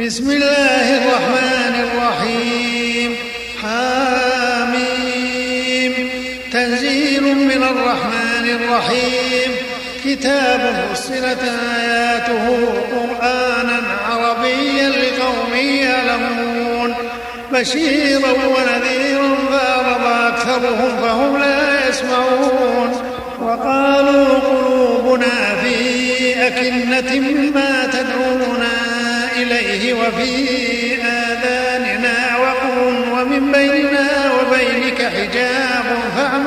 بسم الله الرحمن الرحيم. حاميم. تنزيل من الرحمن الرحيم. كتاب فصلت آياته قرآنا عربيا لقوم يعلمون. بشيرا ونذيرا فأعرض أكثرهم فهم لا يسمعون.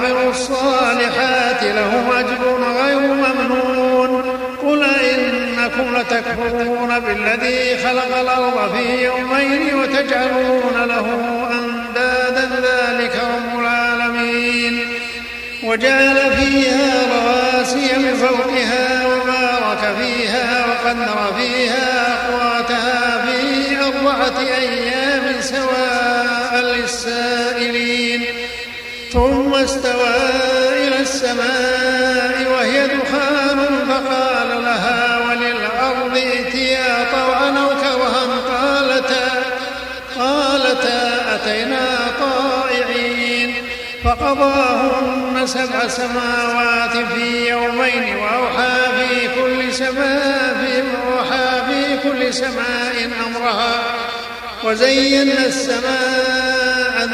وعملوا الصالحات لهم أجر غير ممنون. قل إنكم لتكفرون بالذي خلق الأرض في يومين وتجعلون له أندادا. ذلك رب العالمين. وجعل فيها رواسي من فوقها وبارك فيها وقدر فيها أقواتها في أربعة أيام. ثم استوى إلى السماء وهي دخان فقال لها وللأرض ائتيا طوعا أو كرها؟ قالتا قالتا أتينا طائعين. فقضاهن سبع سماوات في يومين وأوحى في كل سماء في في كل سماء أمرها وزينا السماء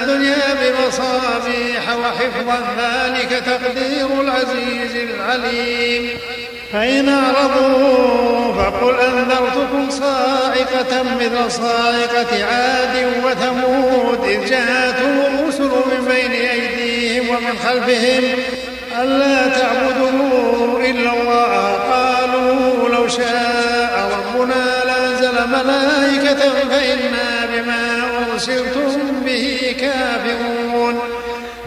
الدنيا بمصابيح وحفظا ذلك تقدير العزيز العليم. فإن أعرضوا فقل أنذرتكم صاعقة مثل صاعقة عاد وثمود إذ جاءتهم الرسل من بين أيديهم ومن خلفهم ألا تعبدوا إلا الله. قالوا لو شاء ربنا لأنزل ملائكة فإنا بما أرسلتم كافرون.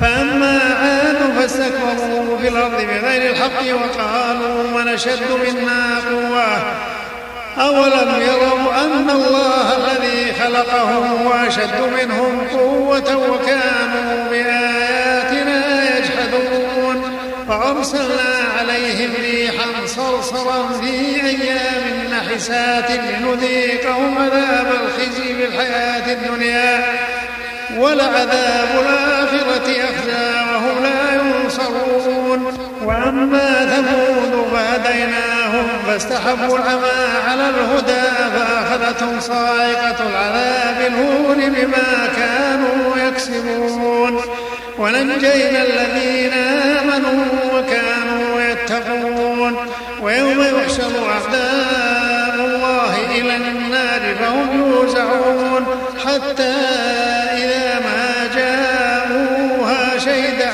فأما عاد فاستكبروا في الأرض بغير الحق وقالوا من أشد منا قوة. أولم يروا أن الله الذي خلقهم وأشد منهم قوة وكانوا بآياتنا يجحدون. فأرسلنا عليهم ريحا صرصرا في أيام نحسات لنذيقهم عذاب الخزي في الحياة الدنيا. ولعذاب الآخرة أخزى وهم لا ينصرون. وأما ثمود فهديناهم فاستحبوا العمى على الهدى فأخذتهم صاعقة العذاب الهون بما كانوا يكسبون. ونجينا الذين آمنوا وكانوا يتقون. ويوم يحشر أعداء الله إلى النار فهم يوزعون. حتى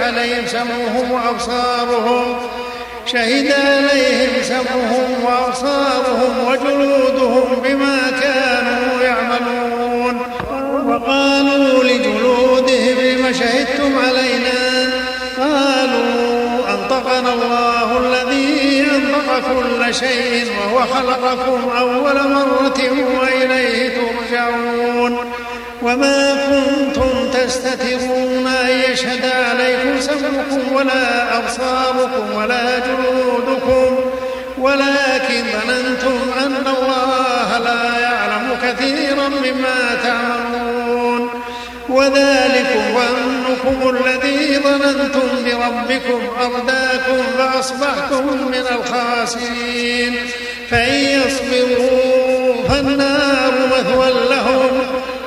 عليهم سمعهم وأبصارهم. شهد عليهم سمعهم وأبصارهم وجلودهم بما كانوا يعملون. وقالوا لجلودهم لم شهدتم علينا؟ قالوا أنطقنا الله الذي أنطق كل شيء وهو خلقكم أول مرة وإليه ترجعون. وما كنتم تستترون أن يشهد عليكم سمعكم ولا أبصاركم ولا جلودكم ولكن ظننتم أن الله لا يعلم كثيرا مما تعملون. وذلكم ظنكم الذي ظننتم بربكم أرداكم فأصبحتم من الخاسرين. فإن يصبروا فالنار مثوى لهم.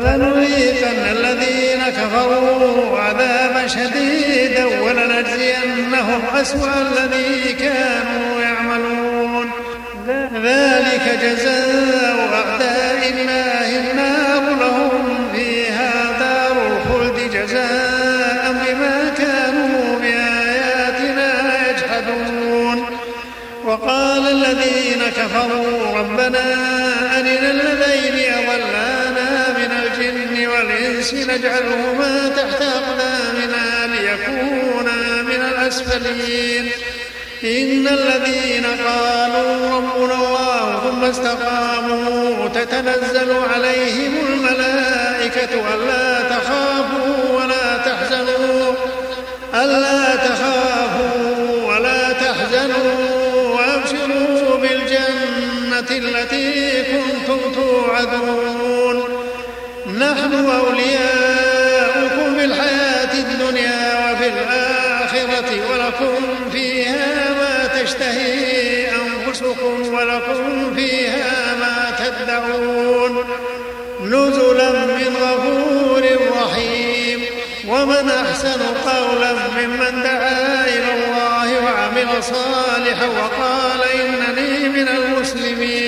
فلنذيقن الذين كفروا عذابا شديدا ولنجزينهم أسوأ الذي كانوا يعملون. ذلك جزاء أعداء الله النار لهم فيها دار الخلد جزاء بما كانوا بآياتنا يجحدون. وقال الذين كفروا ربنا أرنا الذين الجن والإنس نجعلهما تحت أقدامنا ليكونا من الأسفلين. إن الذين قالوا ربنا الله ثم استقاموا تتنزل عليهم الملائكة ألا تخافوا ولا تحزنوا. ألا تخافوا ولا تحزنوا وأبشروا بالجنة التي كنتم توعدون. نحن أولياؤكم في الحياة الدنيا وفي الآخرة ولكم فيها ما تشتهي أنفسكم ولكم فيها ما تدعون. نزلا من غفور رحيم. ومن أحسن قولا ممن دعا إلى الله وعمل صالحا وقال إنني من المسلمين.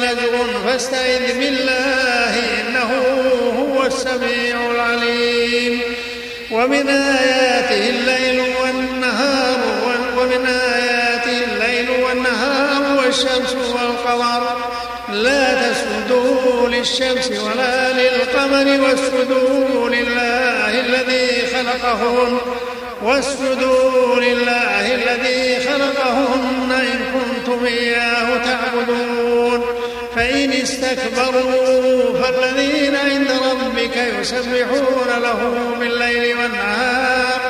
نزغ فاستعذ بالله إنه هو السميع العليم. ومن آياته الليل والنهار ومن آياته الليل والنهار والشمس والقمر. لا تسجدوا للشمس ولا للقمر واسجدوا لله الذي خلقهن. واسجدوا لله الذي خلقهن إن كنتم إياه تعبدون. فإن استكبروا فالذين عند ربك يسبحون له بالليل والنهار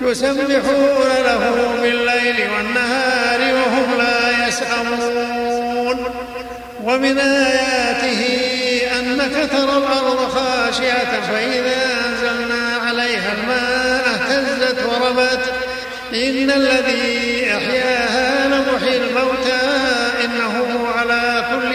يسبحون له بالليل والنهار وهم لا يسأمون. ومن آياته أنك ترى الأرض خاشعة فإذا أنزلنا عليها الماء اهتزت وربت إن الذي أحياها لمحيي الموتى.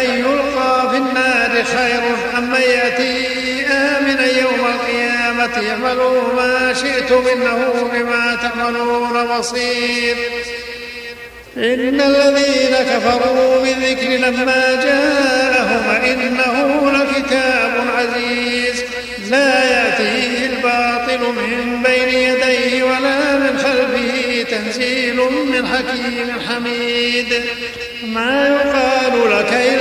أفمن يلقى في النار خير أم من يأتي آمنا يوم القيامة اعملوا ما شئتم إنه بما تعملون بصير. إن الذين كفروا بالذكر لما جاءهم إنه لكتاب عزيز. لا يأتيه الباطل من بين يديه ولا من خلفه تنزيل من حكيم حميد. ما يقال لك إلا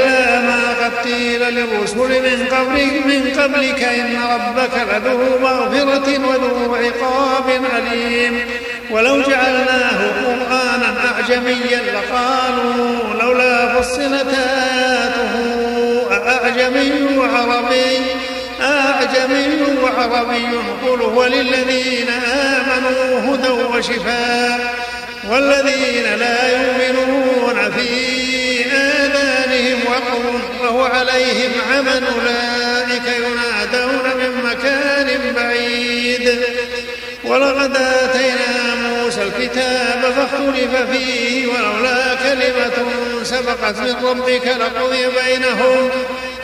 للرسل من قبلك من قبلك إن ربك لذو مغفرة وذو عقاب أليم ولو جعلناه قرآنا أعجميا لقالوا لولا فصلت آياته أعجمي وعربي أعجمي وعربي قل هو للذين آمنوا هدى وشفاء والذين لا يؤمنون في آذانهم وقر وهو عليهم عمى أولئك ينادون من مكان بعيد. ولقد آتينا موسى الكتاب فاختلف فيه ولولا كلمة سبقت من ربك لقضي بينهم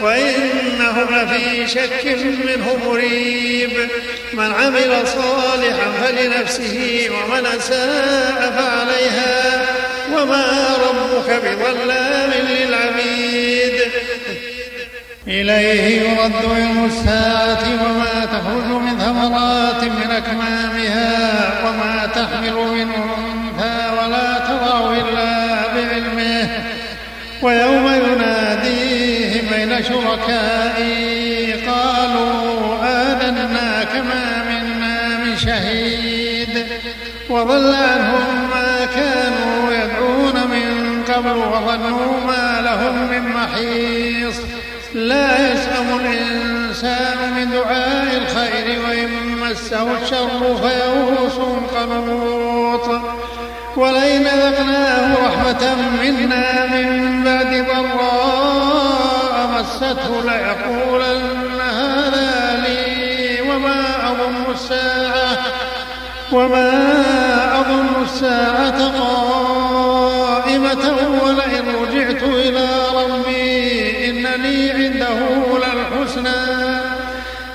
وإنهم لفي شك منه مريب. من عمل صالحا فلنفسه ومن أساء فعليها. وما ربك بظلام للعبيد إليه يرد علم الساعة وما تخرج من ثمرات من أكمامها وما تحمل من أنثى ولا تضع إلا بعلمه. ويوم يناديهم أين شركائي؟ قالوا آذناك ما منا من شهيد. وضل عنهم ما كانوا يدعون من قبل وظنوا ما لهم من محيص لا يسأم الإنسان من دعاء الخير وإن مسه الشر فيئوس قنوط ولئن ذقناه رحمة منا من بعد ضراء مسته ليقولن هذا لي وما أظن الساعة وما أظن الساعة قائمة ولئن رجعت إلى عنده للحسنى.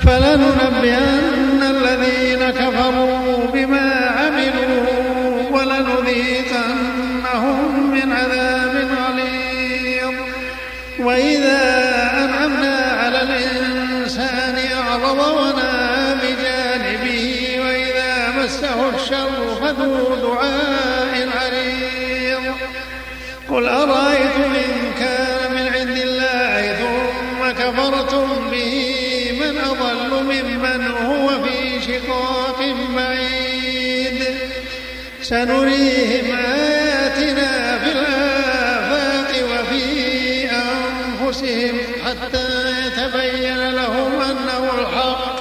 فلننبئن الذين كفروا بما عملوا ولنذيقنهم من عذاب غليظ. وإذا أنعمنا على الإنسان أعرض ونأى بجانبه وإذا مسه الشر فذو دعاء عريض قل أرأيتم إن كان سنريهم آياتنا في الآفاق وفي أنفسهم حتى يتبين لهم أنه الحق.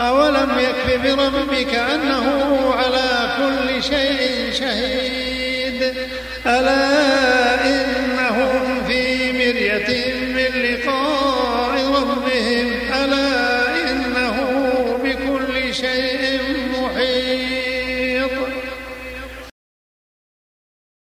أولم يكف بربك أنه على كل شيء شهيد. ألا مرية